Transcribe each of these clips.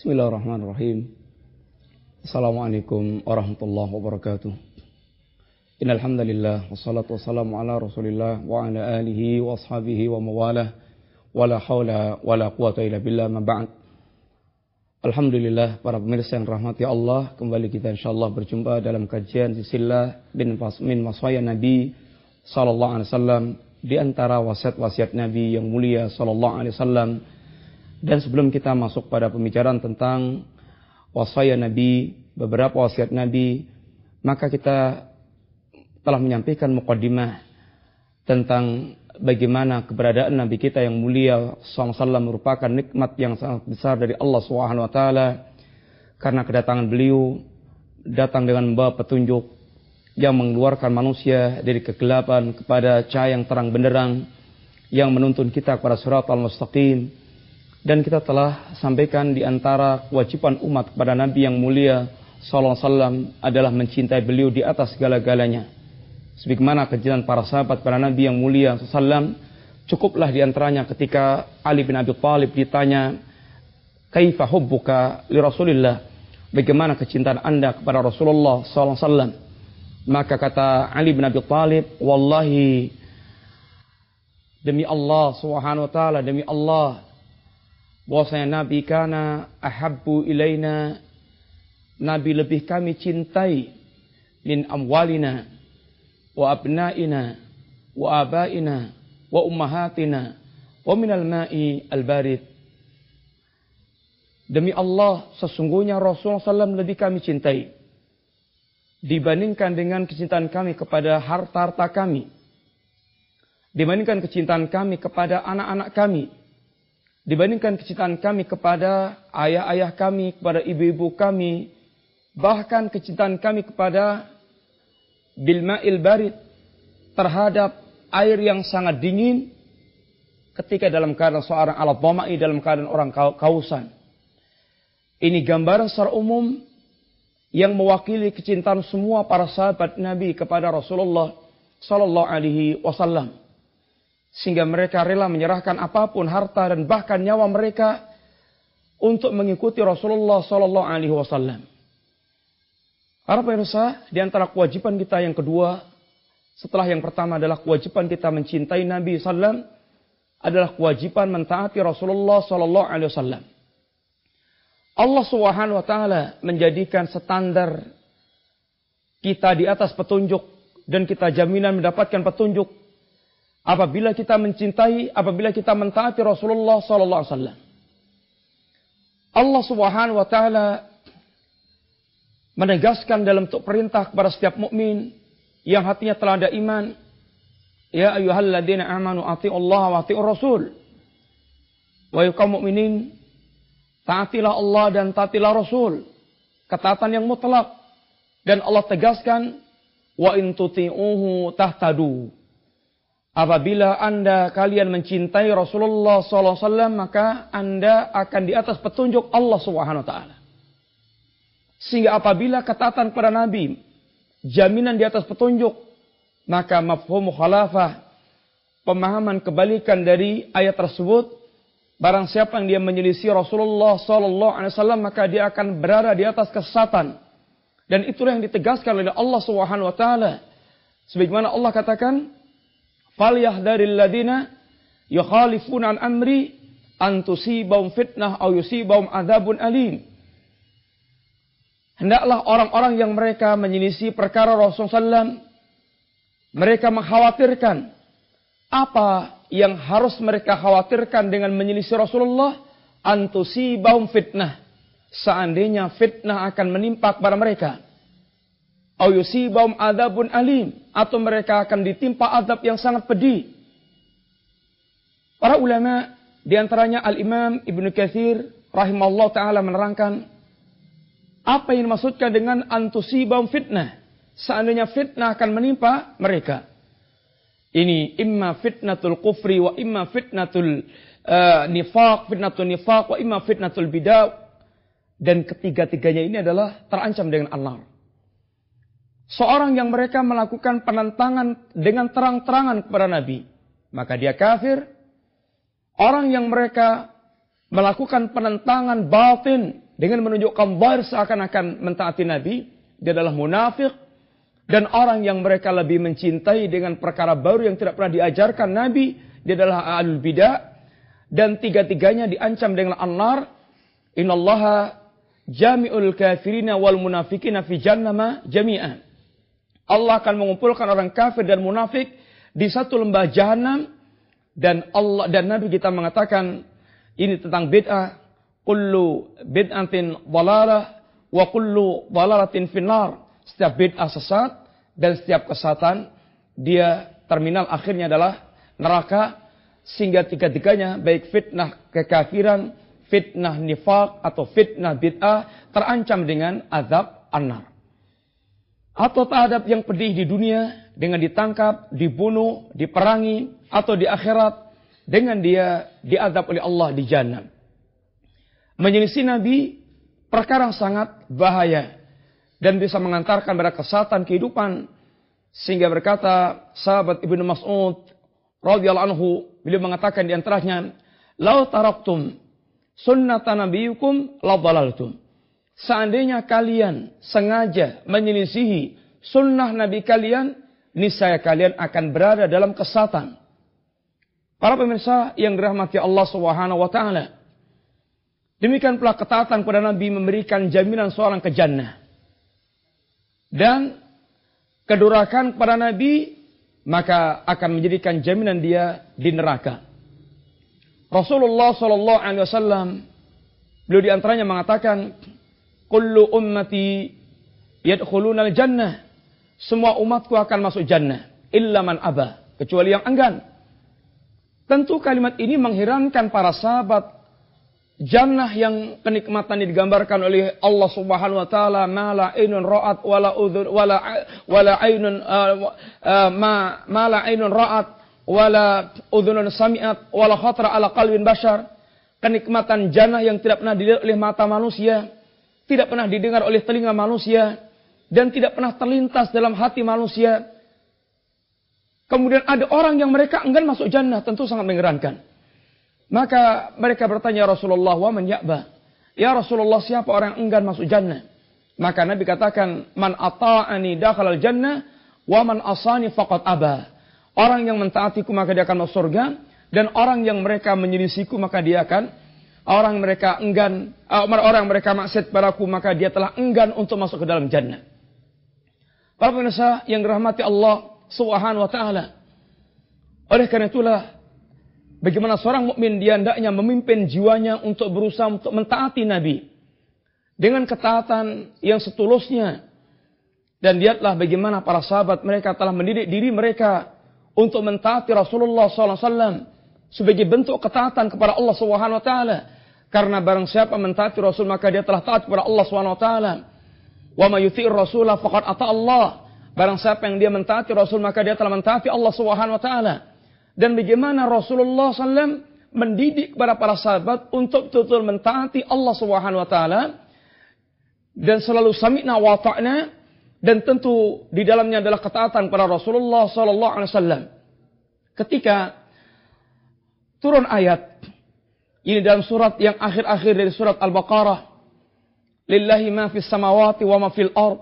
Bismillahirrahmanirrahim. Assalamualaikum warahmatullahi wabarakatuh. Innal wassalatu wassalamu ala Rasulillah wa ala alihi wa ashabihi wa mawalah wala haula wala quwata illa billah ma ba'd. Alhamdulillah para pemirsa yang rahmati Allah, kembali kita insyaallah berjumpa dalam kajian silsilah bin min maswaya Nabi sallallahu alaihi wasallam di antara wasiat-wasiat Nabi yang mulia sallallahu alaihi wasallam. Dan sebelum kita masuk pada pembicaraan tentang wasaya Nabi, beberapa wasiat Nabi, maka kita telah menyampaikan mukaddimah tentang bagaimana keberadaan Nabi kita yang mulia SAW merupakan nikmat yang sangat besar dari Allah Subhanahu wa taala. Karena kedatangan beliau datang dengan membawa petunjuk yang mengeluarkan manusia dari kegelapan kepada cahaya yang terang benderang yang menuntun kita kepada surat al-mustaqim dan kita telah sampaikan di antara kewajiban umat kepada Nabi yang mulia sallallahu alaihi wasallam adalah mencintai beliau di atas segala-galanya. Sebagaimana kejadian para sahabat para nabi yang mulia sallam cukuplah di antaranya ketika Ali bin Abi Thalib ditanya kaifa hubbuka li Rasulillah? Bagaimana kecintaan anda kepada Rasulullah SAW maka kata Ali bin Abi Thalib wallahi demi Allah subhanahu wa ta'ala demi Allah bahwasanya Nabi kana ahabbu ilaina Nabi lebih kami cintai min amwalina wa abnaina wa abaina wa ummahatina wa minal ma'i al-barid. Demi Allah, sesungguhnya Rasulullah SAW lebih kami cintai. Dibandingkan dengan kecintaan kami kepada harta-harta kami. Dibandingkan kecintaan kami kepada anak-anak kami. Dibandingkan kecintaan kami kepada ayah-ayah kami, kepada ibu-ibu kami. Bahkan kecintaan kami kepada bilma'il barid terhadap air yang sangat dingin ketika dalam keadaan seorang alat bomai dalam keadaan orang kausan. Ini gambaran secara umum yang mewakili kecintaan semua para sahabat Nabi kepada Rasulullah Sallallahu Alaihi Wasallam, sehingga mereka rela menyerahkan apa pun harta dan bahkan nyawa mereka untuk mengikuti Rasulullah Sallallahu Alaihi Wasallam. Para pemirsa, di antara kewajiban kita yang kedua, setelah yang pertama adalah kewajiban kita mencintai Nabi Sallam, adalah kewajiban mentaati Rasulullah Sallallahu Alaihi Wasallam. Allah Subhanahu Wa Taala menjadikan standar kita di atas petunjuk dan kita jaminan mendapatkan petunjuk apabila kita mencintai, apabila kita mentaati Rasulullah Sallallahu Alaihi Wasallam. Allah Subhanahu Wa Taala menegaskan dalam bentuk perintah kepada setiap mukmin yang hatinya telah ada iman ya ayyuhalladzina amanu Allah wa atiur rasul. Wa kaum mukminin taatilah Allah dan taatilah rasul. Ketaatan yang mutlak. Dan Allah tegaskan wa in tuti'uhu tahtadu Apabila anda kalian mencintai Rasulullah SAW, maka anda akan di atas petunjuk Allah Subhanahu Taala. Sehingga apabila ketaatan kepada Nabi, jaminan di atas petunjuk, maka mafhum khalafah, pemahaman kebalikan dari ayat tersebut, barang siapa yang dia menyelisih Rasulullah wasallam maka dia akan berada di atas kesesatan. Dan itulah yang ditegaskan oleh Allah Subhanahu wa taala. Sebagaimana Allah katakan, "Falyahdharil ladina yukhalifuna an amri an tusibahum fitnah aw yusibahum adzabun alim." Hendaklah orang-orang yang mereka menyelisih perkara Rasulullah SAW, mereka mengkhawatirkan apa yang harus mereka khawatirkan dengan menyelisih Rasulullah antusibahum fitnah. Seandainya fitnah akan menimpa kepada mereka. Au adabun alim. Atau mereka akan ditimpa adab yang sangat pedih. Para ulama di antaranya Al-Imam Ibn Kathir rahimahullah ta'ala menerangkan apa yang dimaksudkan dengan antusibam fitnah? Seandainya fitnah akan menimpa mereka. Ini imma fitnatul kufri wa imma fitnatul uh, nifaq, fitnatul nifaq wa imma fitnatul bidah. Dan ketiga-tiganya ini adalah terancam dengan Allah. Seorang yang mereka melakukan penentangan dengan terang-terangan kepada Nabi. Maka dia kafir. Orang yang mereka melakukan penentangan batin dengan menunjukkan zahir seakan-akan mentaati Nabi, dia adalah munafik dan orang yang mereka lebih mencintai dengan perkara baru yang tidak pernah diajarkan Nabi, dia adalah alul bidah dan tiga-tiganya diancam dengan an-nar. Jami'ul kafirina wal munafikina fi jannama jami'an. Allah akan mengumpulkan orang kafir dan munafik di satu lembah jahanam dan Allah dan Nabi kita mengatakan ini tentang bid'ah kullu bid'atin dhalalah wa kullu dhalalatin finnar. Setiap bid'ah sesat dan setiap kesatan dia terminal akhirnya adalah neraka sehingga tiga-tiganya baik fitnah kekafiran, fitnah nifak atau fitnah bid'ah terancam dengan azab anar. Atau terhadap yang pedih di dunia dengan ditangkap, dibunuh, diperangi atau di akhirat dengan dia diadab oleh Allah di jannah. Menyelisih Nabi perkara sangat bahaya dan bisa mengantarkan pada kesatan kehidupan sehingga berkata sahabat Ibnu Mas'ud radhiyallahu anhu beliau mengatakan di antaranya lau taraktum sunnata nabiyukum la dalaltum seandainya kalian sengaja menyelisihi sunnah nabi kalian niscaya kalian akan berada dalam kesatan para pemirsa yang dirahmati Allah Subhanahu wa taala Demikian pula ketaatan kepada Nabi memberikan jaminan seorang ke jannah. Dan kedurakan kepada Nabi maka akan menjadikan jaminan dia di neraka. Rasulullah Shallallahu Alaihi Wasallam beliau di antaranya mengatakan, "Kullu ummati yadkhuluna al-jannah." Semua umatku akan masuk jannah, illa man aba, kecuali yang enggan. Tentu kalimat ini mengherankan para sahabat Jannah yang kenikmatan digambarkan oleh Allah Subhanahu wa taala mala ainun ra'at wala udhun wala wala ainun uh, uh, ma mala ainun ra'at wala udhunun sami'at wala khatra ala qalbin bashar. Kenikmatan jannah yang tidak pernah dilihat oleh mata manusia, tidak pernah didengar oleh telinga manusia dan tidak pernah terlintas dalam hati manusia. Kemudian ada orang yang mereka enggan masuk jannah, tentu sangat mengherankan. Maka mereka bertanya Rasulullah, wa man ya'ba? Ya Rasulullah, siapa orang yang enggan masuk jannah? Maka Nabi katakan, man ata'ani dakhalal jannah, wa man asani faqad aba. Orang yang mentaatiku maka dia akan masuk surga, dan orang yang mereka menyelisiku maka dia akan orang mereka enggan uh, orang mereka maksiat padaku maka dia telah enggan untuk masuk ke dalam jannah. Para pemirsa yang dirahmati Allah Subhanahu wa taala. Oleh karena itulah Bagaimana seorang mukmin dia hendaknya memimpin jiwanya untuk berusaha untuk mentaati Nabi dengan ketaatan yang setulusnya. Dan lihatlah bagaimana para sahabat mereka telah mendidik diri mereka untuk mentaati Rasulullah SAW sebagai bentuk ketaatan kepada Allah Subhanahu Wa Taala. Karena barang siapa mentaati Rasul maka dia telah taat kepada Allah Subhanahu Wa ma yuti'ir rasulah faqad Allah. Barang siapa yang dia mentaati Rasul maka dia telah mentaati Allah Taala dan bagaimana Rasulullah SAW mendidik kepada para sahabat untuk betul-betul mentaati Allah taala dan selalu sami'na wa ta'na dan tentu di dalamnya adalah ketaatan kepada Rasulullah wasallam. Ketika turun ayat ini dalam surat yang akhir-akhir dari surat Al-Baqarah. Lillahi ma fis samawati wa ma fil ard.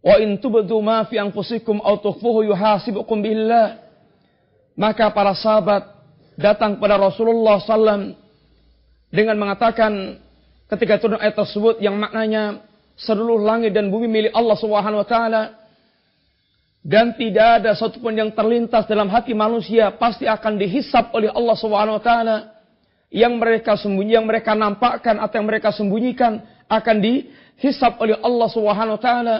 Wa in tubdu ma fi anfusikum aw tukhfuhu yuhasibukum billah. Maka para sahabat datang kepada Rasulullah SAW dengan mengatakan ketika turun ayat tersebut yang maknanya seluruh langit dan bumi milik Allah Subhanahu wa taala dan tidak ada satupun yang terlintas dalam hati manusia pasti akan dihisap oleh Allah Subhanahu wa taala yang mereka sembunyi yang mereka nampakkan atau yang mereka sembunyikan akan dihisap oleh Allah Subhanahu wa taala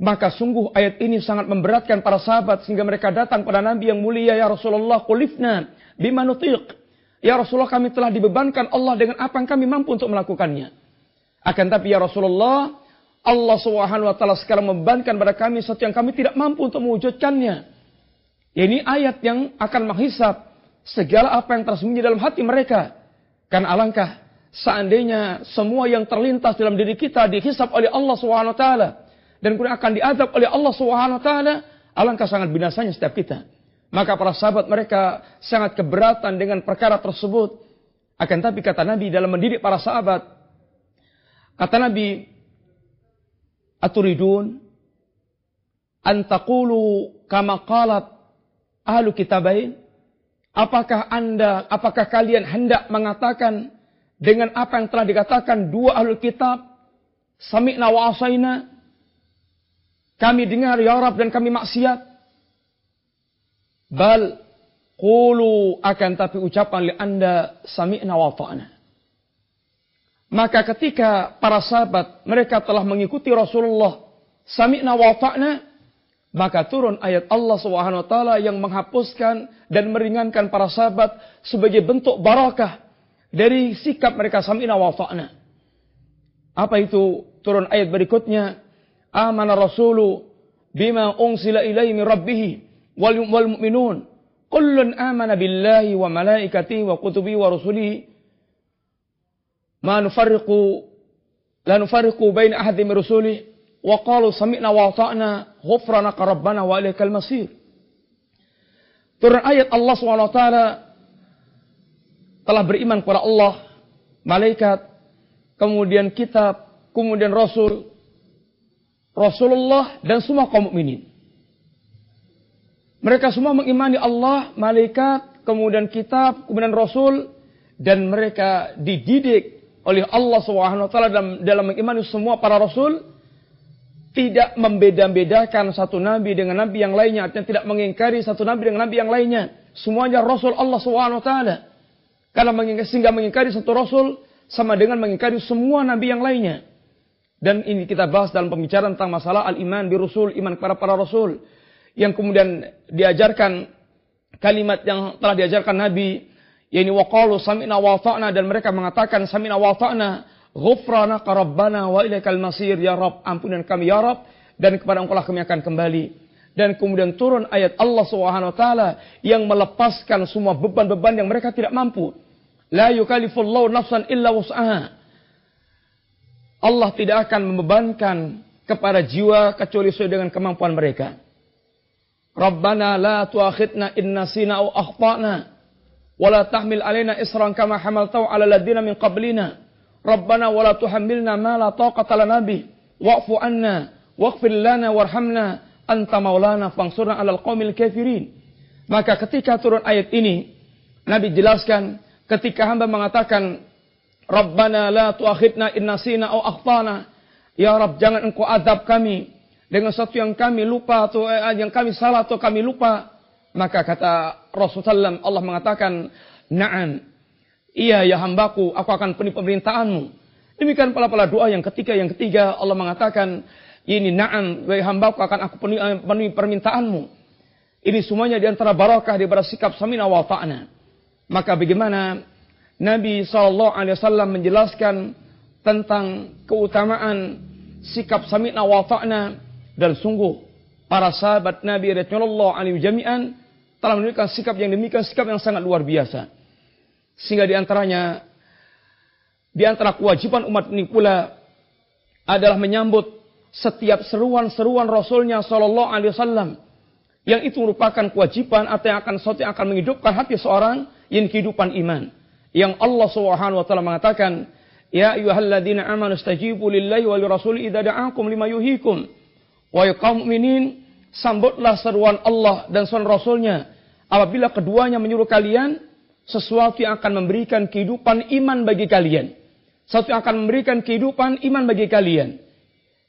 maka sungguh ayat ini sangat memberatkan para sahabat sehingga mereka datang pada Nabi yang mulia ya Rasulullah kulifna bima nutiq. Ya Rasulullah kami telah dibebankan Allah dengan apa yang kami mampu untuk melakukannya. Akan tapi ya Rasulullah Allah Subhanahu wa taala sekarang membebankan pada kami sesuatu yang kami tidak mampu untuk mewujudkannya. Ya, ini ayat yang akan menghisap segala apa yang tersembunyi dalam hati mereka. Kan alangkah seandainya semua yang terlintas dalam diri kita dihisap oleh Allah Subhanahu taala dan kemudian akan diadab oleh Allah Subhanahu taala, alangkah sangat binasanya setiap kita. Maka para sahabat mereka sangat keberatan dengan perkara tersebut. Akan tapi kata Nabi dalam mendidik para sahabat, Kata Nabi, Aturidun antakulu kama qalat ahlu kitabain? Apakah anda, apakah kalian hendak mengatakan dengan apa yang telah dikatakan dua ahlu kitab? Sami'na wa asaina. Kami dengar ya Rab dan kami maksiat. Bal Qulu akan tapi ucapan li anda sami'na wa ta'na. Maka ketika para sahabat mereka telah mengikuti Rasulullah sami'na wa ta'na maka turun ayat Allah Subhanahu wa taala yang menghapuskan dan meringankan para sahabat sebagai bentuk barakah dari sikap mereka samina wa ta'na. Apa itu? Turun ayat berikutnya, amana rasulu bima unsila ilaihi min rabbih wal mu'minun kullun amana billahi wa malaikatihi wa kutubi wa rusulihi ma nufarriqu la nufarriqu baina ahadin min rusulihi wa qalu sami'na wa ata'na ghufranaka rabbana. Turun ayat Allah SWT telah beriman kepada Allah, malaikat, kemudian kitab, kemudian rasul, Rasulullah dan semua kaum mukminin. Mereka semua mengimani Allah, malaikat, kemudian kitab, kemudian rasul dan mereka dididik oleh Allah SWT dalam dalam mengimani semua para rasul tidak membeda-bedakan satu nabi dengan nabi yang lainnya, artinya tidak mengingkari satu nabi dengan nabi yang lainnya. Semuanya Rasul Allah SWT. Karena mengingkari, sehingga mengingkari satu Rasul sama dengan mengingkari semua nabi yang lainnya. Dan ini kita bahas dalam pembicaraan tentang masalah al-iman bi Rasul, iman kepada para Rasul. Yang kemudian diajarkan kalimat yang telah diajarkan Nabi, yakni waqalu sami'na wa dan mereka mengatakan sami'na wa Ghufranaka Rabbana wa ilaikal masir ya Rabb ampunan kami ya Rabb dan kepada Engkau lah kami akan kembali. Dan kemudian turun ayat Allah Subhanahu yang melepaskan semua beban-beban yang mereka tidak mampu. La yukallifullahu nafsan illa wus'aha. Allah tidak akan membebankan kepada jiwa kecuali sesuai dengan kemampuan mereka. Rabbana la tuakhidna in nasina aw akhtana tahmil alaina isran kama hamaltahu ala ladina min qablina. Rabbana wa la tuhammilna ma la taqata lana bih. Wa'fu anna waghfir lana warhamna. Anta maulana fangsurna 'alal qaumil kafirin. Maka ketika turun ayat ini Nabi jelaskan ketika hamba mengatakan Rabbana la tuakhidna in nasina aw akhtana. Ya Rabb jangan engkau azab kami. Dengan sesuatu yang kami lupa atau eh, yang kami salah atau kami lupa. Maka kata Rasulullah Allah mengatakan na'am Iya ya hambaku, aku akan penuhi pemerintahanmu. Demikian pula-pula doa yang ketiga. Yang ketiga Allah mengatakan, ini na'am, wahai hambaku akan aku penuhi, penuhi permintaanmu. Ini semuanya di antara barakah di sikap samina wa ta'na. Maka bagaimana Nabi SAW menjelaskan tentang keutamaan sikap samina wa ta'na dan sungguh para sahabat Nabi radhiyallahu alaihi jami'an telah menunjukkan sikap yang demikian sikap yang sangat luar biasa. Sehingga di antaranya di antara kewajiban umat ini pula adalah menyambut setiap seruan-seruan Rasulnya Shallallahu Alaihi Wasallam yang itu merupakan kewajiban atau yang akan sesuatu yang akan menghidupkan hati seorang yang kehidupan iman. Yang Allah Subhanahu wa taala mengatakan, "Ya ayyuhalladzina amanu stajibu lillahi wa lirasuli idza da'akum lima yuhikum." Wa kaum sambutlah seruan Allah dan seruan Rasulnya apabila keduanya menyuruh kalian sesuatu yang akan memberikan kehidupan iman bagi kalian. Sesuatu yang akan memberikan kehidupan iman bagi kalian.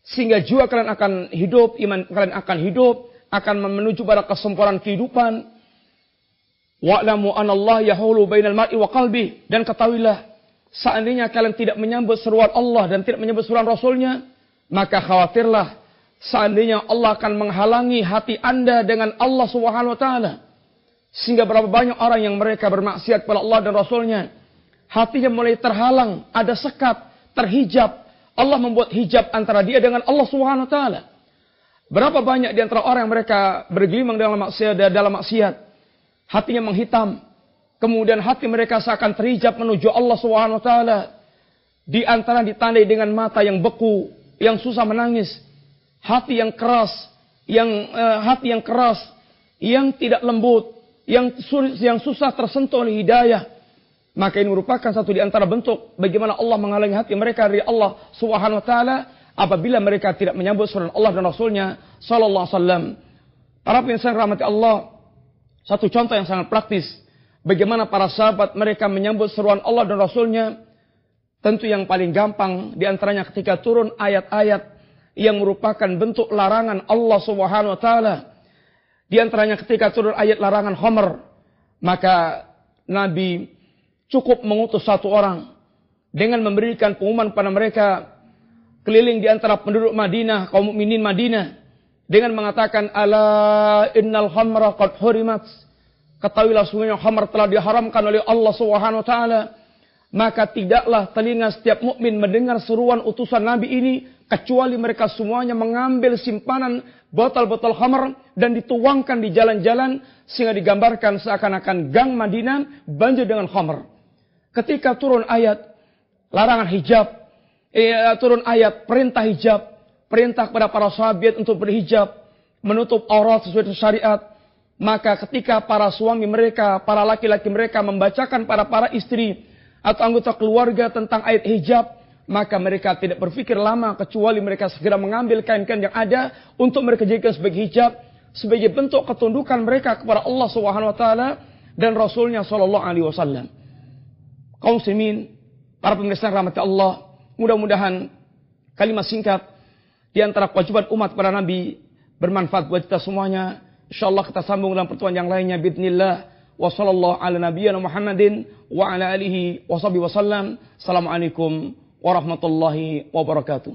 Sehingga jiwa kalian akan hidup, iman kalian akan hidup, akan menuju pada kesempurnaan kehidupan. Wa'lamu anallah yahulu bainal mar'i wa qalbi. Dan ketahuilah, seandainya kalian tidak menyambut seruan Allah dan tidak menyambut seruan Rasulnya, maka khawatirlah seandainya Allah akan menghalangi hati anda dengan Allah subhanahu wa ta'ala. Sehingga berapa banyak orang yang mereka bermaksiat kepada Allah dan Rasulnya. Hatinya mulai terhalang, ada sekat, terhijab. Allah membuat hijab antara dia dengan Allah Subhanahu taala. Berapa banyak di antara orang yang mereka bergelimang dalam maksiat dalam maksiat. Hatinya menghitam. Kemudian hati mereka seakan terhijab menuju Allah Subhanahu wa taala. Di antara ditandai dengan mata yang beku, yang susah menangis, hati yang keras, yang uh, hati yang keras, yang tidak lembut, yang yang susah tersentuh oleh hidayah. Maka ini merupakan satu di antara bentuk bagaimana Allah menghalangi hati mereka dari Allah Subhanahu wa taala apabila mereka tidak menyambut surat Allah dan Rasulnya sallallahu alaihi wasallam. Para penginsan rahmati Allah, satu contoh yang sangat praktis bagaimana para sahabat mereka menyambut seruan Allah dan Rasulnya tentu yang paling gampang di antaranya ketika turun ayat-ayat yang merupakan bentuk larangan Allah Subhanahu wa taala. Di antaranya ketika turun ayat larangan homer, maka Nabi cukup mengutus satu orang dengan memberikan pengumuman pada mereka keliling di antara penduduk Madinah, kaum mukminin Madinah dengan mengatakan ala innal khamra qad hurimat ketahuilah khamr telah diharamkan oleh Allah Subhanahu wa taala maka tidaklah telinga setiap mukmin mendengar seruan utusan Nabi ini kecuali mereka semuanya mengambil simpanan botol-botol khamr dan dituangkan di jalan-jalan sehingga digambarkan seakan-akan gang Madinah banjir dengan khamr. Ketika turun ayat larangan hijab, eh, turun ayat perintah hijab, perintah kepada para sahabat untuk berhijab, menutup aurat sesuai syariat, maka ketika para suami mereka, para laki-laki mereka membacakan para para istri atau anggota keluarga tentang ayat hijab, maka mereka tidak berpikir lama kecuali mereka segera mengambil kain-kain yang ada untuk mereka jadikan sebagai hijab sebagai bentuk ketundukan mereka kepada Allah Subhanahu wa taala dan Rasulnya Shallallahu alaihi wasallam kaum muslimin, para pemirsa rahmat Allah, mudah-mudahan kalimat singkat di antara kewajiban umat para nabi bermanfaat buat kita semuanya. Insyaallah kita sambung dalam pertemuan yang lainnya bismillah. Wa sallallahu ala nabiyyina Muhammadin wa ala alihi wa sahbihi wasallam. Assalamualaikum warahmatullahi wabarakatuh.